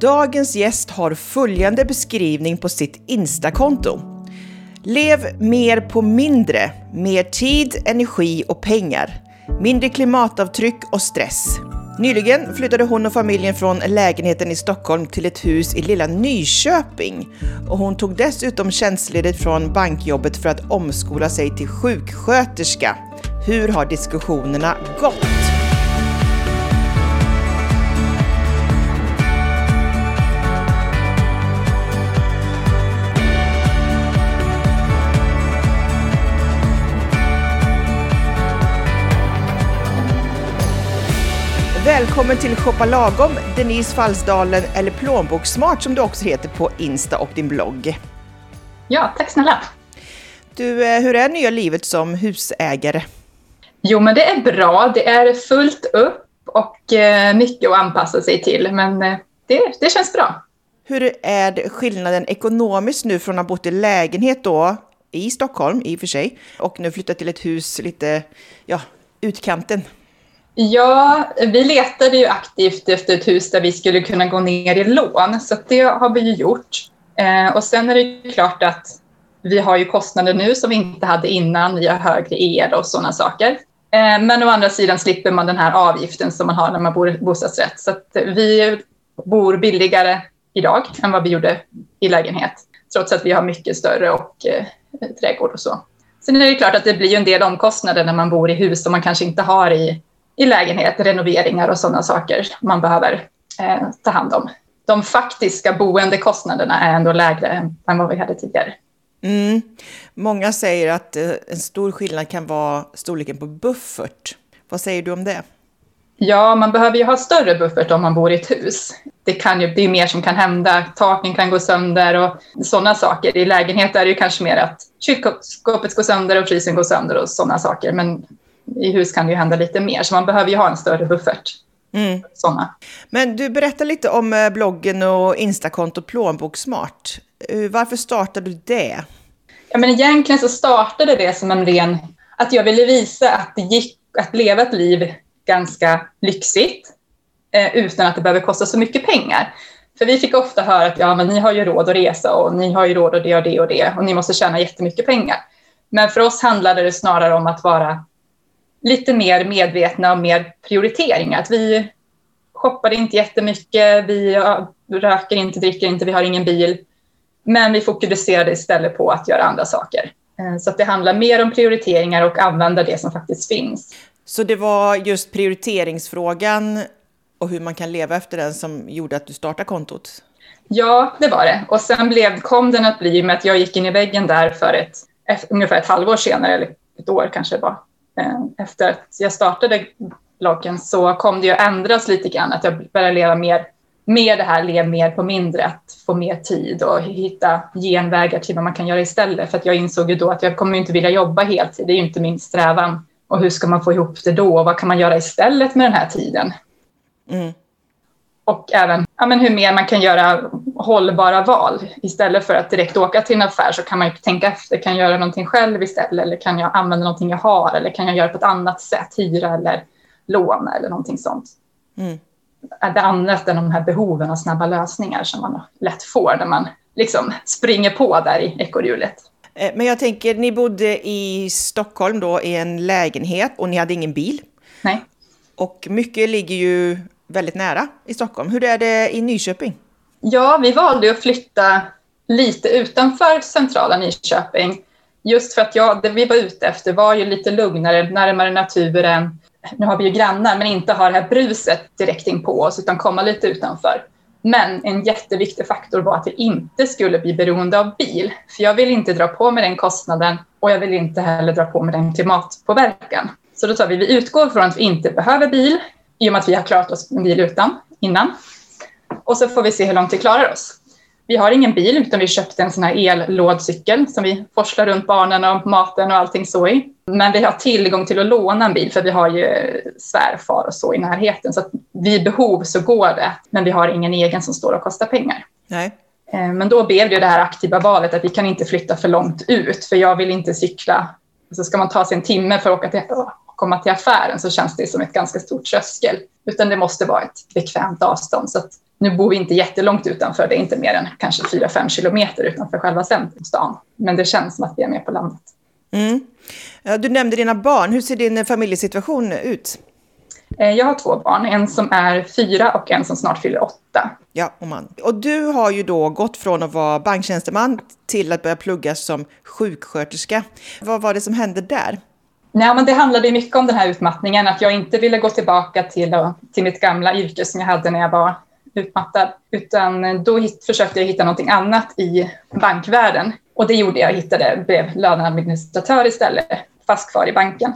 Dagens gäst har följande beskrivning på sitt Instakonto. Lev mer på mindre, mer tid, energi och pengar. Mindre klimatavtryck och stress. Nyligen flyttade hon och familjen från lägenheten i Stockholm till ett hus i lilla Nyköping. Och hon tog dessutom tjänstledigt från bankjobbet för att omskola sig till sjuksköterska. Hur har diskussionerna gått? Välkommen till Shoppa Lagom, Denise Fallsdalen eller Plånbokssmart som du också heter på Insta och din blogg. Ja, tack snälla. Du, eh, hur är nya livet som husägare? Jo, men det är bra. Det är fullt upp och eh, mycket att anpassa sig till, men eh, det, det känns bra. Hur är skillnaden ekonomiskt nu från att ha bott i lägenhet då i Stockholm i och för sig och nu flyttat till ett hus lite, ja, utkanten? Ja, vi letade ju aktivt efter ett hus där vi skulle kunna gå ner i lån, så det har vi ju gjort. Eh, och sen är det klart att vi har ju kostnader nu som vi inte hade innan. Vi har högre el och sådana saker. Eh, men å andra sidan slipper man den här avgiften som man har när man bor i bostadsrätt. Så vi bor billigare idag än vad vi gjorde i lägenhet, trots att vi har mycket större och eh, trädgård och så. Sen är det klart att det blir en del omkostnader när man bor i hus som man kanske inte har i i lägenhet, renoveringar och sådana saker man behöver eh, ta hand om. De faktiska boendekostnaderna är ändå lägre än vad vi hade tidigare. Mm. Många säger att eh, en stor skillnad kan vara storleken på buffert. Vad säger du om det? Ja, man behöver ju ha större buffert om man bor i ett hus. Det kan ju bli mer som kan hända. Taken kan gå sönder och sådana saker. I lägenhet är det ju kanske mer att kylskåpet går sönder och frysen går sönder och sådana saker. Men i hus kan det ju hända lite mer, så man behöver ju ha en större buffert. Mm. Såna. Men du berättar lite om eh, bloggen och Instakonto Plånboksmart. Eh, varför startade du det? Ja, men egentligen så startade det som en ren... Att jag ville visa att det gick att leva ett liv ganska lyxigt eh, utan att det behöver kosta så mycket pengar. För vi fick ofta höra att ja, men ni har ju råd att resa och ni har ju råd att det och det och det och ni måste tjäna jättemycket pengar. Men för oss handlade det snarare om att vara lite mer medvetna och mer prioriteringar. Att vi shoppade inte jättemycket, vi röker inte, dricker inte, vi har ingen bil. Men vi fokuserade istället på att göra andra saker. Eh, så det handlar mer om prioriteringar och använda det som faktiskt finns. Så det var just prioriteringsfrågan och hur man kan leva efter den som gjorde att du startade kontot? Ja, det var det. Och sen blev, kom den att bli med att jag gick in i väggen där för ett, ungefär ett halvår senare, eller ett år kanske det var, efter att jag startade bloggen så kom det ju att ändras lite grann. Att jag började leva mer med det här, lev mer på mindre, att få mer tid och hitta genvägar till vad man kan göra istället. För att jag insåg ju då att jag kommer inte vilja jobba heltid, det är ju inte min strävan. Och hur ska man få ihop det då? Vad kan man göra istället med den här tiden? Mm och även ja, men hur mer man kan göra hållbara val. Istället för att direkt åka till en affär så kan man ju tänka efter. Kan jag göra någonting själv istället? Eller kan jag använda någonting jag har? Eller kan jag göra på ett annat sätt? Hyra eller låna eller någonting sånt. Mm. Det annat än de här behoven av snabba lösningar som man lätt får när man liksom springer på där i ekorrhjulet. Eh, men jag tänker, ni bodde i Stockholm då i en lägenhet och ni hade ingen bil. Nej. Och mycket ligger ju väldigt nära i Stockholm. Hur är det i Nyköping? Ja, vi valde att flytta lite utanför centrala Nyköping. Just för att jag, det vi var ute efter var ju lite lugnare, närmare naturen. Nu har vi ju grannar, men inte ha det här bruset direkt in på oss, utan komma lite utanför. Men en jätteviktig faktor var att vi inte skulle bli beroende av bil. För jag vill inte dra på mig den kostnaden och jag vill inte heller dra på mig den klimatpåverkan. Så då tar vi, vi utgår från att vi inte behöver bil i och med att vi har klarat oss med bil utan innan. Och så får vi se hur långt vi klarar oss. Vi har ingen bil utan vi köpte en sån här ellådcykel som vi forslar runt barnen och maten och allting så i. Men vi har tillgång till att låna en bil för vi har ju svärfar och så i närheten. Så att vid behov så går det, men vi har ingen egen som står och kostar pengar. Nej. Eh, men då blev det det här aktiva valet att vi kan inte flytta för långt ut för jag vill inte cykla. Så ska man ta sig en timme för att åka till, komma till affären så känns det som ett ganska stort tröskel. Utan det måste vara ett bekvämt avstånd. Så Nu bor vi inte jättelångt utanför, det är inte mer än kanske 4-5 kilometer utanför själva centrumstan. Men det känns som att vi är med på landet. Mm. Du nämnde dina barn. Hur ser din familjesituation ut? Eh, jag har två barn, en som är fyra och en som snart fyller åtta. Ja, och man. Och du har ju då gått från att vara banktjänsteman till att börja plugga som sjuksköterska. Vad var det som hände där? Nej, men det handlade mycket om den här utmattningen, att jag inte ville gå tillbaka till, till mitt gamla yrke som jag hade när jag var utmattad, utan då försökte jag hitta någonting annat i bankvärlden. Och det gjorde jag, hittade, blev löneadministratör istället, fast kvar i banken.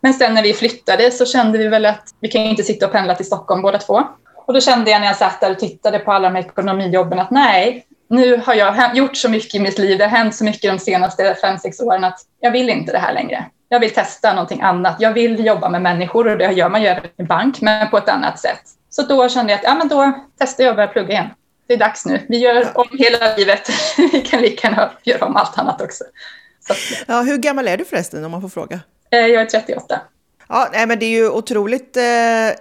Men sen när vi flyttade så kände vi väl att vi kan ju inte sitta och pendla till Stockholm båda två. Och då kände jag när jag satt där och tittade på alla de här ekonomijobben att nej, nu har jag gjort så mycket i mitt liv, det har hänt så mycket de senaste fem, sex åren att jag vill inte det här längre. Jag vill testa någonting annat. Jag vill jobba med människor och det gör man ju i bank, men på ett annat sätt. Så då kände jag att ja, men då testar jag att börja plugga igen. Det är dags nu. Vi gör om hela livet. Vi kan lika gärna göra om allt annat också. Så. Ja, hur gammal är du förresten om man får fråga? Eh, jag är 38. Ja, nej, men det är ju otroligt eh,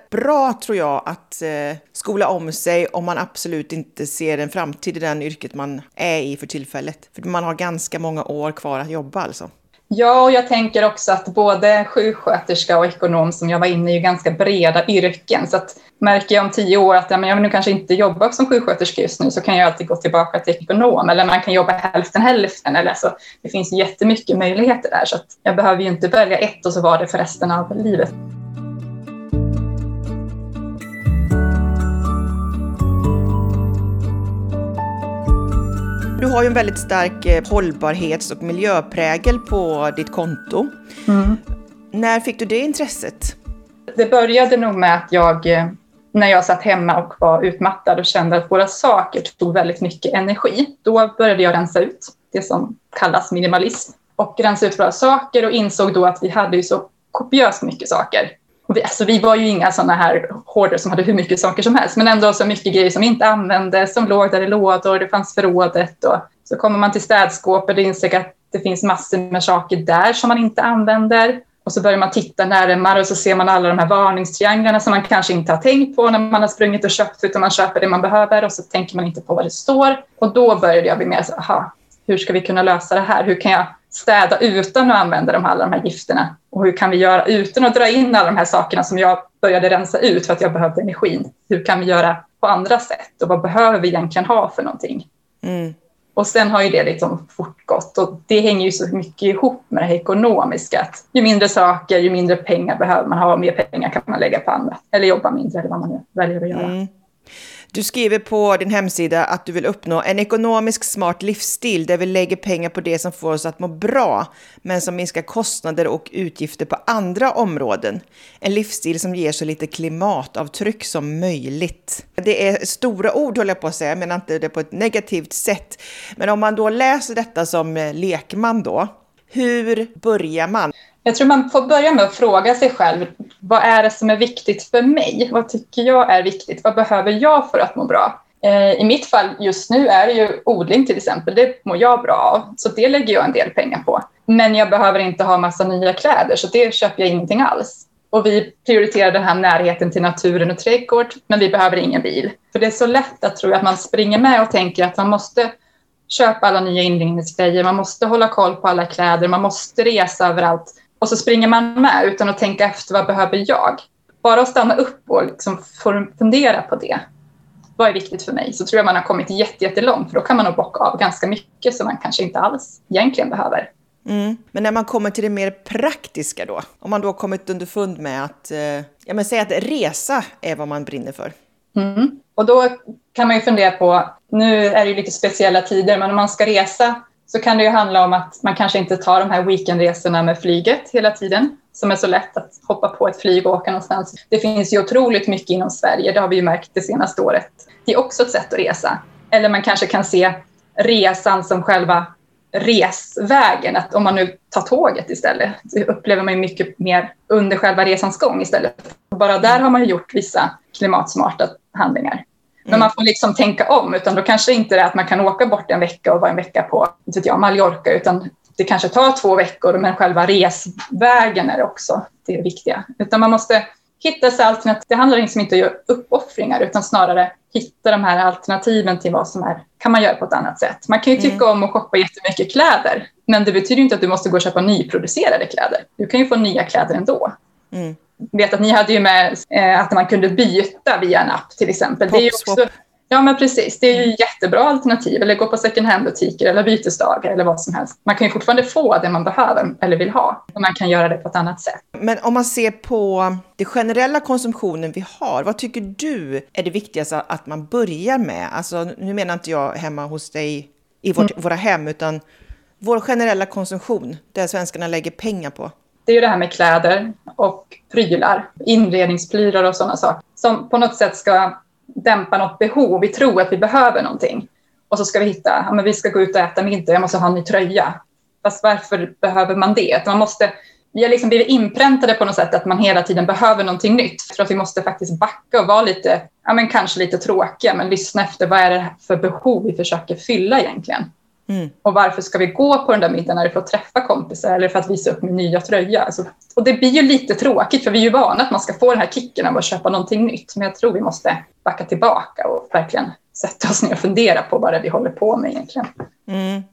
bra tror jag att eh, skola om sig om man absolut inte ser en framtid i den yrket man är i för tillfället. För man har ganska många år kvar att jobba alltså. Ja, och jag tänker också att både sjuksköterska och ekonom som jag var inne i är ganska breda yrken. Så att märker jag om tio år att ja, men jag vill nu kanske inte jobba som sjuksköterska just nu så kan jag alltid gå tillbaka till ekonom eller man kan jobba hälften hälften. Eller så. Det finns jättemycket möjligheter där så att jag behöver ju inte välja ett och så var det för resten av livet. Du har ju en väldigt stark eh, hållbarhets och miljöprägel på ditt konto. Mm. När fick du det intresset? Det började nog med att jag, eh, när jag satt hemma och var utmattad och kände att våra saker tog väldigt mycket energi, då började jag rensa ut det som kallas minimalism och rensa ut våra saker och insåg då att vi hade ju så kopiöst mycket saker vi, alltså vi var ju inga sådana här hoarder som hade hur mycket saker som helst, men ändå så mycket grejer som inte användes, som låg där i lådor, det fanns förrådet. Och så kommer man till städskåpet och inser att det finns massor med saker där som man inte använder. Och så börjar man titta närmare och så ser man alla de här varningstrianglarna som man kanske inte har tänkt på när man har sprungit och köpt, utan man köper det man behöver och så tänker man inte på vad det står. Och då började jag bli mer så, aha, hur ska vi kunna lösa det här? Hur kan jag städa utan att använda de alla de här gifterna? Och hur kan vi göra utan att dra in alla de här sakerna som jag började rensa ut för att jag behövde energin? Hur kan vi göra på andra sätt? Och vad behöver vi egentligen ha för någonting? Mm. Och sen har ju det liksom fortgått och det hänger ju så mycket ihop med det här ekonomiska. Att ju mindre saker, ju mindre pengar behöver man ha och mer pengar kan man lägga på andra. Eller jobba mindre eller vad man nu väljer att göra. Mm. Du skriver på din hemsida att du vill uppnå en ekonomisk smart livsstil där vi lägger pengar på det som får oss att må bra, men som minskar kostnader och utgifter på andra områden. En livsstil som ger så lite klimatavtryck som möjligt. Det är stora ord håller jag på att säga, men inte det på ett negativt sätt. Men om man då läser detta som lekman då, hur börjar man? Jag tror man får börja med att fråga sig själv, vad är det som är viktigt för mig? Vad tycker jag är viktigt? Vad behöver jag för att må bra? Eh, I mitt fall just nu är det ju odling till exempel, det mår jag bra av, så det lägger jag en del pengar på. Men jag behöver inte ha massa nya kläder, så det köper jag ingenting alls. Och vi prioriterar den här närheten till naturen och trädgård, men vi behöver ingen bil. För det är så lätt att tro att man springer med och tänker att man måste köpa alla nya inredningsgrejer, man måste hålla koll på alla kläder, man måste resa överallt. Och så springer man med utan att tänka efter vad behöver jag? Bara att stanna upp och liksom fundera på det. Vad är viktigt för mig? Så tror jag man har kommit jättelångt för då kan man nog bocka av ganska mycket som man kanske inte alls egentligen behöver. Mm. Men när man kommer till det mer praktiska då? Om man då kommit underfund med att, eh, ja men säg att resa är vad man brinner för. Mm. Och då kan man ju fundera på, nu är det ju lite speciella tider, men om man ska resa så kan det ju handla om att man kanske inte tar de här weekendresorna med flyget hela tiden, som är så lätt att hoppa på ett flyg och åka någonstans. Det finns ju otroligt mycket inom Sverige, det har vi ju märkt det senaste året. Det är också ett sätt att resa. Eller man kanske kan se resan som själva resvägen, att om man nu tar tåget istället, så upplever man ju mycket mer under själva resans gång istället. Bara där har man ju gjort vissa klimatsmarta handlingar. Men mm. man får liksom tänka om, utan då kanske inte det är att man kan åka bort en vecka och vara en vecka på vet jag, Mallorca, utan det kanske tar två veckor, men själva resvägen är också det viktiga. Utan man måste hitta sig alternativ. Det handlar liksom inte om att göra uppoffringar utan snarare hitta de här alternativen till vad som är, kan man göra på ett annat sätt. Man kan ju tycka mm. om att shoppa jättemycket kläder, men det betyder inte att du måste gå och köpa nyproducerade kläder. Du kan ju få nya kläder ändå. Mm. Vet att ni hade ju med eh, att man kunde byta via en app till exempel. det är också, Ja, men precis. Det är ju jättebra alternativ. Eller gå på second hand-butiker eller bytesdagar eller vad som helst. Man kan ju fortfarande få det man behöver eller vill ha. Och man kan göra det på ett annat sätt. Men om man ser på den generella konsumtionen vi har, vad tycker du är det viktigaste att man börjar med? Alltså, nu menar inte jag hemma hos dig i vårt, mm. våra hem, utan vår generella konsumtion, där svenskarna lägger pengar på. Det är ju det här med kläder och prylar, inredningsprylar och sådana saker som på något sätt ska dämpa något behov. Vi tror att vi behöver någonting. Och så ska vi hitta, ja, men vi ska gå ut och äta middag, jag måste ha en ny tröja. Fast varför behöver man det? Man måste, vi har liksom blivit inpräntade på något sätt att man hela tiden behöver någonting nytt. För att vi måste faktiskt backa och vara lite, ja men kanske lite tråkiga, men lyssna efter vad är det för behov vi försöker fylla egentligen. Mm. Och varför ska vi gå på den där middagen? Är det för att träffa kompisar eller för att visa upp min nya tröja? Alltså, och det blir ju lite tråkigt för vi är ju vana att man ska få den här kicken av att köpa någonting nytt. Men jag tror vi måste backa tillbaka och verkligen sätta oss ner och fundera på vad det är vi håller på med egentligen. Mm.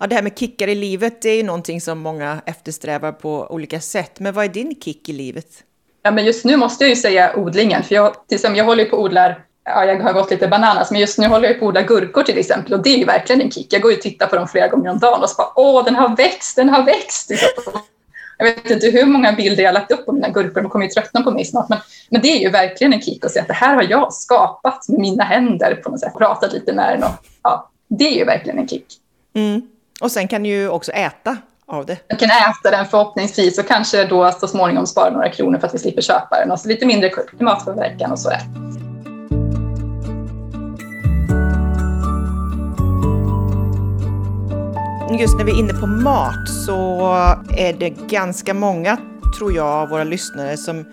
Ja, det här med kickar i livet det är ju någonting som många eftersträvar på olika sätt. Men vad är din kick i livet? Ja, men just nu måste jag ju säga odlingen, för jag, till exempel, jag håller på att odla ja, jag har gått lite bananas, men just nu håller jag på att odla gurkor till exempel och det är ju verkligen en kick. Jag går ju och tittar på dem flera gånger om dagen och så bara åh, den har växt, den har växt. Jag vet inte hur många bilder jag har lagt upp på mina gurkor, de kommer ju tröttna på mig snart, men, men det är ju verkligen en kick att se att det här har jag skapat med mina händer på något sätt, pratat lite med den och ja, det är ju verkligen en kick. Mm. Och sen kan du ju också äta av det. Jag kan äta den förhoppningsvis och kanske då så småningom spara några kronor för att vi slipper köpa den och så lite mindre klimatpåverkan och sådär. Just när vi är inne på mat så är det ganska många, tror jag, av våra lyssnare som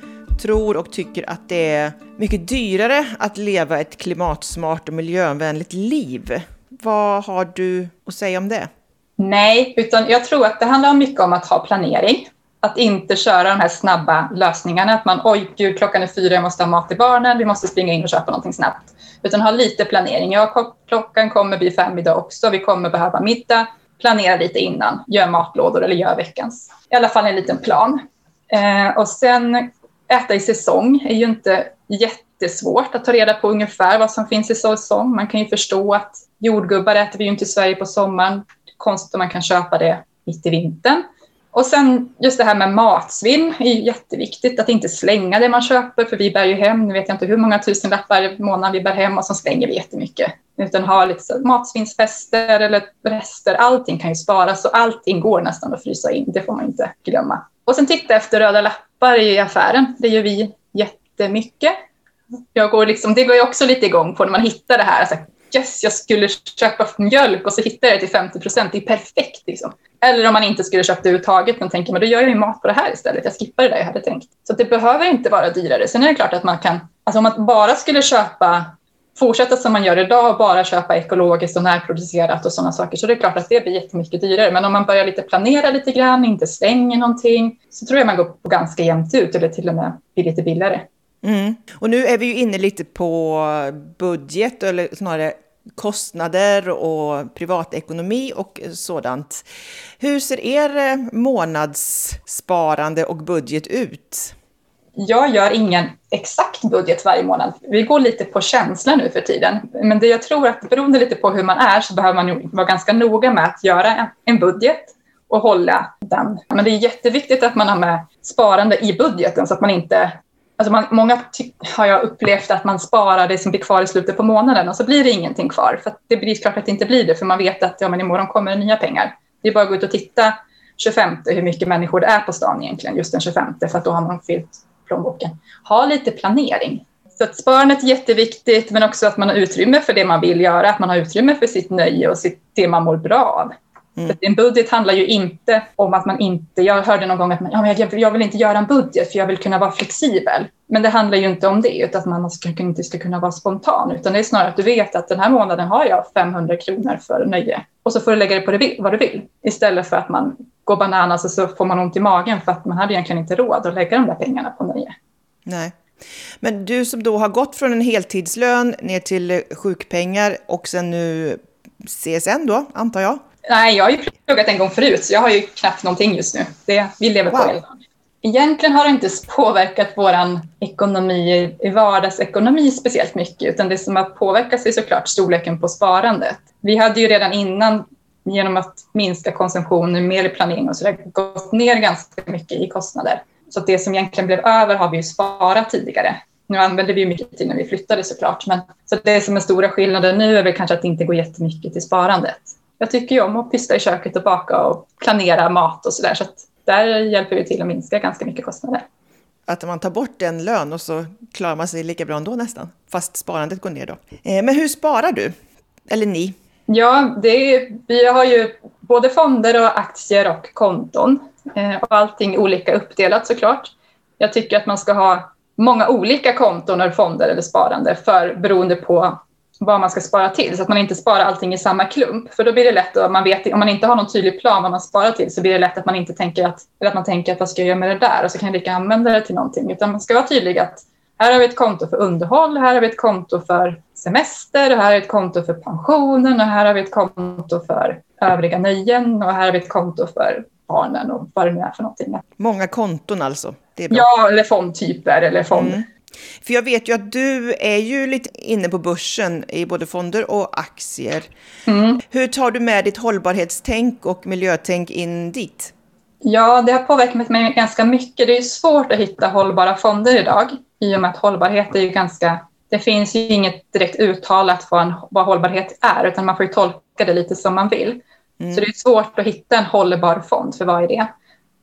tror och tycker att det är mycket dyrare att leva ett klimatsmart och miljövänligt liv. Vad har du att säga om det? Nej, utan jag tror att det handlar mycket om att ha planering. Att inte köra de här snabba lösningarna. Att man, oj gud, klockan är fyra, jag måste ha mat till barnen, vi måste springa in och köpa någonting snabbt. Utan ha lite planering. Ja, klockan kommer bli fem idag också, vi kommer behöva middag planera lite innan, gör matlådor eller gör veckans. I alla fall en liten plan. Eh, och sen äta i säsong är ju inte jättesvårt att ta reda på ungefär vad som finns i säsong. Man kan ju förstå att jordgubbar äter vi ju inte i Sverige på sommaren. Konstigt om man kan köpa det mitt i vintern. Och sen just det här med matsvinn är ju jätteviktigt, att inte slänga det man köper, för vi bär ju hem, nu vet jag inte hur många tusenlappar i månaden vi bär hem och så slänger vi jättemycket. Utan ha lite så matsvinnsfester eller rester, allting kan ju sparas och allting går nästan att frysa in, det får man inte glömma. Och sen titta efter röda lappar i affären, det gör vi jättemycket. Jag går liksom, det går jag också lite igång på när man hittar det här, alltså, yes, jag skulle köpa mjölk och så hittar jag det till 50 procent, det är perfekt. Liksom. Eller om man inte skulle köpa det överhuvudtaget, men tänker men då gör jag ju mat på det här istället. Jag skippar det där jag hade tänkt. Så det behöver inte vara dyrare. Sen är det klart att man kan, alltså om man bara skulle köpa, fortsätta som man gör idag och bara köpa ekologiskt och närproducerat och sådana saker, så det är klart att det blir jättemycket dyrare. Men om man börjar lite planera lite grann, inte slänger någonting, så tror jag man går på ganska jämnt ut eller till och med blir lite billigare. Mm. Och nu är vi ju inne lite på budget, eller snarare kostnader och privatekonomi och sådant. Hur ser er eh, månadssparande och budget ut? Jag gör ingen exakt budget varje månad. Vi går lite på känsla nu för tiden. Men det jag tror att beroende lite på hur man är så behöver man vara ganska noga med att göra en budget och hålla den. Men det är jätteviktigt att man har med sparande i budgeten så att man inte Alltså man, många har jag upplevt att man sparar det som blir kvar i slutet på månaden och så blir det ingenting kvar. För det blir klart att det inte blir det, för man vet att ja, men imorgon kommer det nya pengar. Det är bara att gå ut och titta 25 hur mycket människor det är på stan egentligen, just den 25, för att då har man fyllt plånboken. Ha lite planering. Så att sparandet är jätteviktigt, men också att man har utrymme för det man vill göra, att man har utrymme för sitt nöje och sitt, det man mår bra av. Mm. en budget handlar ju inte om att man inte... Jag hörde någon gång att man, ja, men jag, jag vill inte göra en budget för jag vill kunna vara flexibel. Men det handlar ju inte om det, utan att man ska, inte ska kunna vara spontan. Utan det är snarare att du vet att den här månaden har jag 500 kronor för nöje. Och så får du lägga det på det, vad du vill. Istället för att man går bananas och så får man ont i magen för att man hade egentligen inte råd att lägga de där pengarna på nöje. Nej. Men du som då har gått från en heltidslön ner till sjukpengar och sen nu CSN då, antar jag? Nej, jag har ju pluggat en gång förut, så jag har ju knappt någonting just nu. Det, vi lever wow. på Egentligen har det inte påverkat vår ekonomi, vardagsekonomi speciellt mycket, utan det som har påverkat är såklart storleken på sparandet. Vi hade ju redan innan, genom att minska konsumtionen, mer i planering och så där, gått ner ganska mycket i kostnader. Så det som egentligen blev över har vi ju sparat tidigare. Nu använde vi mycket tid när vi flyttade såklart, men så det som är stora skillnaden nu är väl kanske att det inte går jättemycket till sparandet. Jag tycker ju om att pyssla i köket och baka och planera mat och sådär, så att där hjälper vi till att minska ganska mycket kostnader. Att man tar bort en lön och så klarar man sig lika bra ändå nästan, fast sparandet går ner då. Eh, men hur sparar du? Eller ni? Ja, det är, vi har ju både fonder och aktier och konton. Eh, och allting olika uppdelat såklart. Jag tycker att man ska ha många olika konton eller fonder eller sparande för, beroende på vad man ska spara till så att man inte sparar allting i samma klump. För då blir det lätt att man vet, om man inte har någon tydlig plan vad man sparar till så blir det lätt att man inte tänker att, eller att man tänker att vad ska jag göra med det där och så kan jag lika använda det till någonting. Utan man ska vara tydlig att här har vi ett konto för underhåll, här har vi ett konto för semester, och här har vi ett konto för pensionen och här har vi ett konto för övriga nöjen och här har vi ett konto för barnen och vad det nu är för någonting. Många konton alltså? Ja, eller fondtyper eller fond. Mm. För jag vet ju att du är ju lite inne på börsen i både fonder och aktier. Mm. Hur tar du med ditt hållbarhetstänk och miljötänk in dit? Ja, det har påverkat mig ganska mycket. Det är svårt att hitta hållbara fonder idag i och med att hållbarhet är ju ganska... Det finns ju inget direkt uttalat vad, en, vad hållbarhet är, utan man får ju tolka det lite som man vill. Mm. Så det är svårt att hitta en hållbar fond, för vad är det?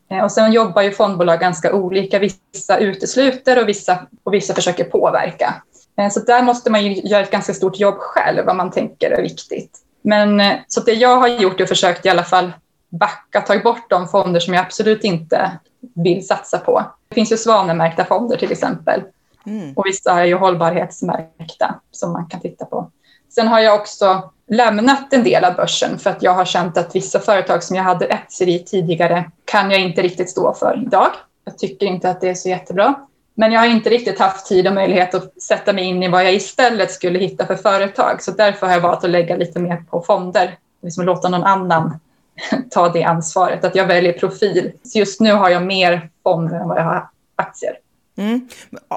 Eh, och sen jobbar ju fondbolag ganska olika. Vissa utesluter och vissa, och vissa försöker påverka. Eh, så där måste man ju göra ett ganska stort jobb själv, vad man tänker är viktigt. Men eh, så det jag har gjort är försökt i alla fall backa, ta bort de fonder som jag absolut inte vill satsa på. Det finns ju svanemärkta fonder till exempel. Mm. Och vissa är ju hållbarhetsmärkta som man kan titta på. Sen har jag också lämnat en del av börsen för att jag har känt att vissa företag som jag hade aktier i tidigare kan jag inte riktigt stå för idag. Jag tycker inte att det är så jättebra. Men jag har inte riktigt haft tid och möjlighet att sätta mig in i vad jag istället skulle hitta för företag. Så därför har jag valt att lägga lite mer på fonder. Liksom låta någon annan ta det ansvaret. Att jag väljer profil. Så just nu har jag mer fonder än vad jag har aktier. Mm.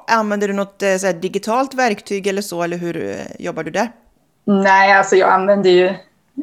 Använder du något eh, digitalt verktyg eller så, eller hur eh, jobbar du där? Nej, alltså jag använder ju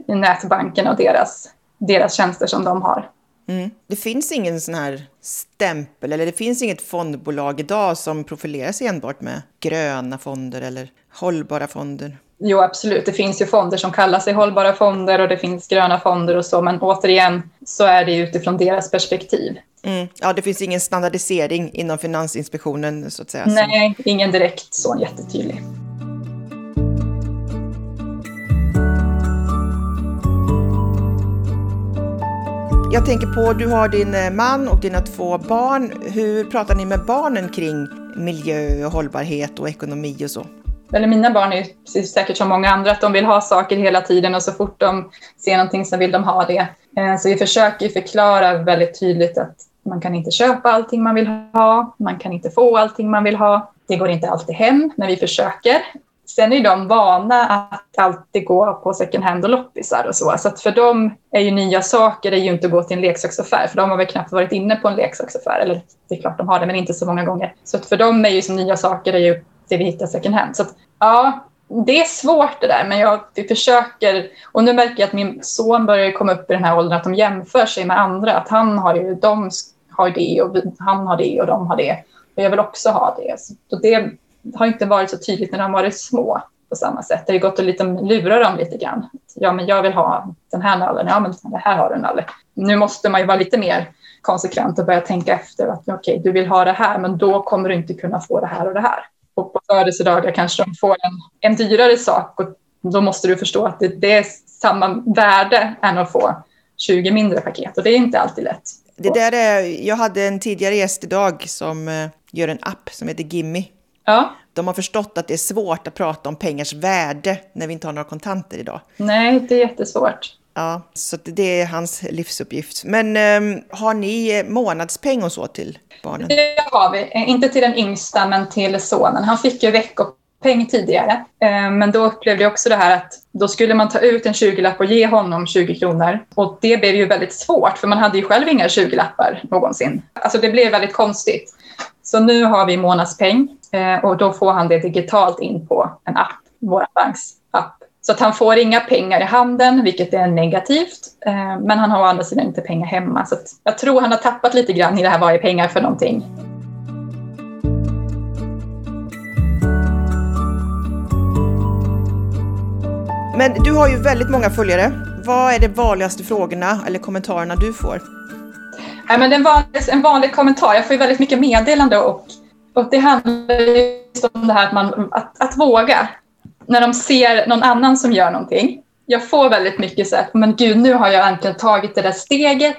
nätbanken och deras, deras tjänster som de har. Mm. Det finns ingen sån här stämpel eller det finns inget fondbolag idag som profilerar sig enbart med gröna fonder eller hållbara fonder? Jo, absolut. Det finns ju fonder som kallar sig hållbara fonder och det finns gröna fonder och så, men återigen så är det utifrån deras perspektiv. Mm. Ja, det finns ingen standardisering inom Finansinspektionen så att säga. Nej, ingen direkt så jättetydlig. Jag tänker på, du har din eh, man och dina två barn. Hur pratar ni med barnen kring miljö och hållbarhet och ekonomi och så? Eller mina barn är ju säkert som många andra, att de vill ha saker hela tiden och så fort de ser någonting så vill de ha det. Eh, så vi försöker förklara väldigt tydligt att man kan inte köpa allting man vill ha, man kan inte få allting man vill ha. Det går inte alltid hem, men vi försöker. Sen är de vana att alltid gå på second hand och loppisar och så. Så att för dem är ju nya saker är ju inte att gå till en leksaksaffär, för de har väl knappt varit inne på en leksaksaffär. Eller det är klart de har det, men inte så många gånger. Så att för dem är ju som nya saker är ju det vi hittar second hand. Så att, ja, det är svårt det där, men jag, vi försöker. Och nu märker jag att min son börjar komma upp i den här åldern att de jämför sig med andra. Att han har ju, de har det och han har det och de har det. Och jag vill också ha det. Så det har inte varit så tydligt när de har varit små på samma sätt. Det har gått att liksom lura dem lite grann. Ja, men jag vill ha den här nallen. Ja, men det här har du nalle. Nu måste man ju vara lite mer konsekvent och börja tänka efter att okej, okay, du vill ha det här, men då kommer du inte kunna få det här och det här. Och på födelsedagar kanske de får en, en dyrare sak och då måste du förstå att det, det är samma värde än att få 20 mindre paket och det är inte alltid lätt. Det där är, jag hade en tidigare gäst idag som eh, gör en app som heter Gimmi Ja. De har förstått att det är svårt att prata om pengars värde när vi inte har några kontanter idag. Nej, det är jättesvårt. Ja, så det är hans livsuppgift. Men um, har ni månadspeng och så till barnen? Det har vi. Inte till den yngsta, men till sonen. Han fick ju veckopeng tidigare. Ehm, men då upplevde jag också det här att då skulle man ta ut en 20-lapp och ge honom 20 kronor. Och det blev ju väldigt svårt, för man hade ju själv inga 20-lappar någonsin. Alltså det blev väldigt konstigt. Så nu har vi månadspeng eh, och då får han det digitalt in på en app, vår banks app. Så att han får inga pengar i handen, vilket är negativt. Eh, men han har å andra sidan inte pengar hemma. Så jag tror han har tappat lite grann i det här vad är pengar för någonting. Men du har ju väldigt många följare. Vad är de vanligaste frågorna eller kommentarerna du får? Ja, men en, vanlig, en vanlig kommentar, jag får ju väldigt mycket meddelande och, och det handlar just om det här att, man, att, att våga. När de ser någon annan som gör någonting. Jag får väldigt mycket så här, men gud, nu har jag äntligen tagit det där steget.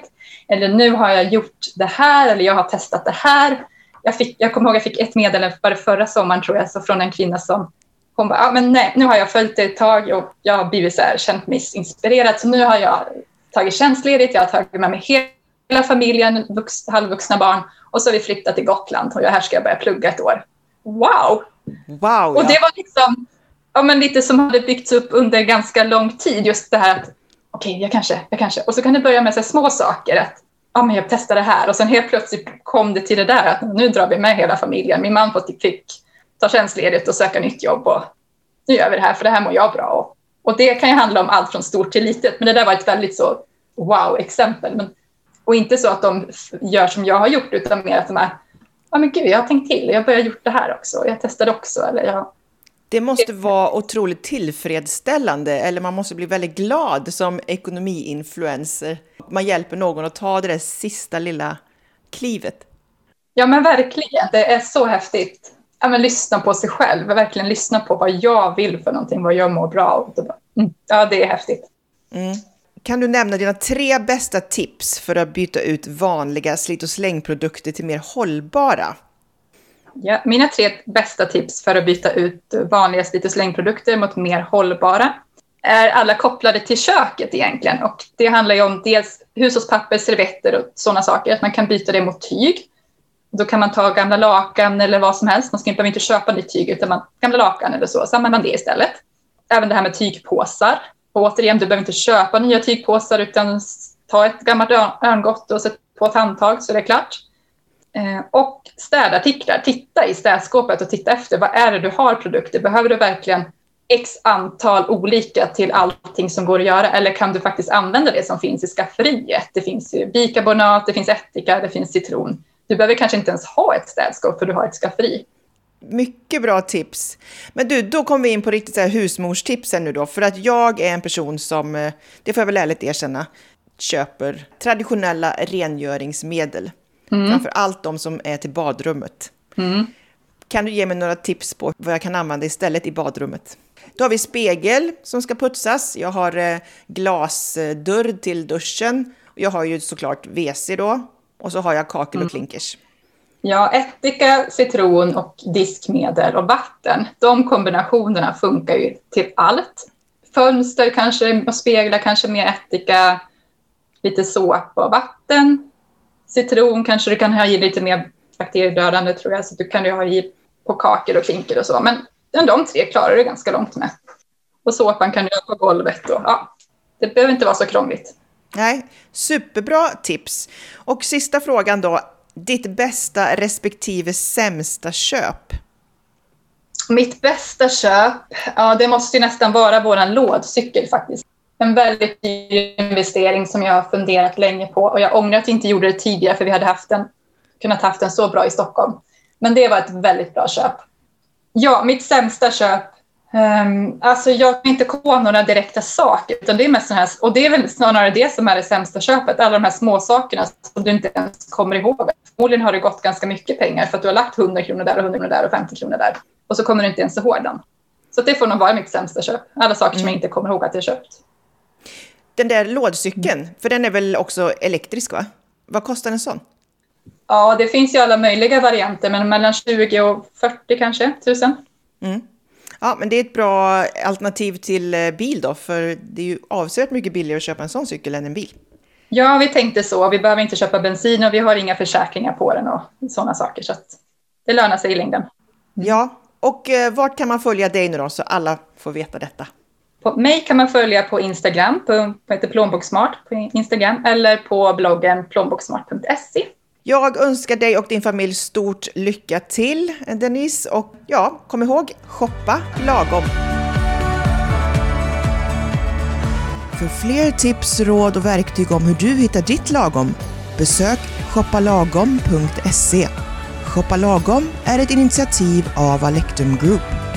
Eller nu har jag gjort det här, eller jag har testat det här. Jag, fick, jag kommer ihåg att jag fick ett meddelande bara förra sommaren tror jag, så från en kvinna som hon bara, ah, men nej, nu har jag följt det ett tag och jag har blivit så här, känt mig inspirerad. Så nu har jag tagit tjänstledigt, jag har tagit med mig helt hela familjen, vux, halvvuxna barn och så har vi flyttat till Gotland och här ska jag börja plugga ett år. Wow! Wow! Ja. Och det var liksom ja, men lite som hade byggts upp under ganska lång tid. Just det här att okej, okay, jag kanske, jag kanske. Och så kan det börja med så små saker. Att ja, men jag testar det här och sen helt plötsligt kom det till det där att nu drar vi med hela familjen. Min man fick ta tjänstledigt och söka nytt jobb och nu gör vi det här för det här mår jag bra av. Och det kan ju handla om allt från stort till litet, men det där var ett väldigt så wow-exempel. Men, och inte så att de gör som jag har gjort, utan mer att de är, ja men gud, jag har tänkt till, jag börjar gjort det här också, jag testade också, eller jag det måste vara otroligt tillfredsställande, eller man måste bli väldigt glad som ekonomiinfluencer. Man hjälper någon att ta det där sista lilla klivet. Ja, men verkligen. Det är så häftigt ja, men lyssna på sig själv, verkligen lyssna på vad jag vill för någonting, vad jag mår bra av. Mm. Ja, det är häftigt. Mm. Kan du nämna dina tre bästa tips för att byta ut vanliga slit och slängprodukter till mer hållbara? Ja, mina tre bästa tips för att byta ut vanliga slit och slängprodukter mot mer hållbara är alla kopplade till köket egentligen. Och det handlar ju om dels hushållspapper, servetter och sådana saker. Att man kan byta det mot tyg. Då kan man ta gamla lakan eller vad som helst. Man ska inte köpa nytt tyg, utan man, gamla lakan eller så, så använder man det istället. Även det här med tygpåsar. Och återigen, du behöver inte köpa nya tygpåsar, utan ta ett gammalt örngott och sätt på ett handtag så det är klart. Eh, och städartiklar. Titta i städskåpet och titta efter. Vad är det du har produkter? Behöver du verkligen x antal olika till allting som går att göra? Eller kan du faktiskt använda det som finns i skafferiet? Det finns ju bikarbonat, det finns ättika, det finns citron. Du behöver kanske inte ens ha ett städskåp för du har ett skafferi. Mycket bra tips. Men du, då kommer vi in på riktigt så här husmorstipsen nu då. För att jag är en person som, eh, det får jag väl ärligt erkänna, köper traditionella rengöringsmedel. Mm. Framför allt de som är till badrummet. Mm. Kan du ge mig några tips på vad jag kan använda istället i badrummet? Då har vi spegel som ska putsas. Jag har eh, glasdörr till duschen. Jag har ju såklart WC då, och så har jag kakel och mm. Ja, ättika, citron och diskmedel och vatten. De kombinationerna funkar ju till allt. Fönster kanske och speglar kanske mer ättika, lite såpa och vatten. Citron kanske du kan ha i lite mer bakteriedödande tror jag, så du kan ju ha i på kakel och klinker och så. Men de tre klarar du ganska långt med. Och såpan kan du ha på golvet. Och, ja, det behöver inte vara så krångligt. Nej, superbra tips. Och sista frågan då. Ditt bästa respektive sämsta köp? Mitt bästa köp, ja det måste ju nästan vara vår lådcykel faktiskt. En väldigt dyr investering som jag har funderat länge på och jag ångrar att vi inte gjorde det tidigare för vi hade haft den, kunnat haft den så bra i Stockholm. Men det var ett väldigt bra köp. Ja, mitt sämsta köp Um, alltså jag kan inte komma på några direkta saker, utan det är mest här, och det är väl snarare det som är det sämsta köpet, alla de här små sakerna som du inte ens kommer ihåg. Förmodligen har det gått ganska mycket pengar för att du har lagt 100 kronor där och 100 kronor där och 50 kronor där. Och så kommer du inte ens ihåg den. Så det får nog vara mitt sämsta köp. Alla saker mm. som jag inte kommer ihåg att jag köpt. Den där lådcykeln, mm. för den är väl också elektrisk va? Vad kostar en sån? Ja, det finns ju alla möjliga varianter, men mellan 20 och 40 kanske, tusen. Mm. Ja, men det är ett bra alternativ till eh, bil då, för det är ju avsevärt mycket billigare att köpa en sån cykel än en bil. Ja, vi tänkte så. Vi behöver inte köpa bensin och vi har inga försäkringar på den och sådana saker. Så det lönar sig i längden. Ja, och eh, vart kan man följa dig nu då, så alla får veta detta? På mig kan man följa på Instagram, på, på heter plånboksmart på Instagram, eller på bloggen plånboksmart.se. Jag önskar dig och din familj stort lycka till, Denise. Och ja, kom ihåg, shoppa lagom. För fler tips, råd och verktyg om hur du hittar ditt lagom, besök shoppalagom.se. Shoppa lagom är ett initiativ av Alectum Group.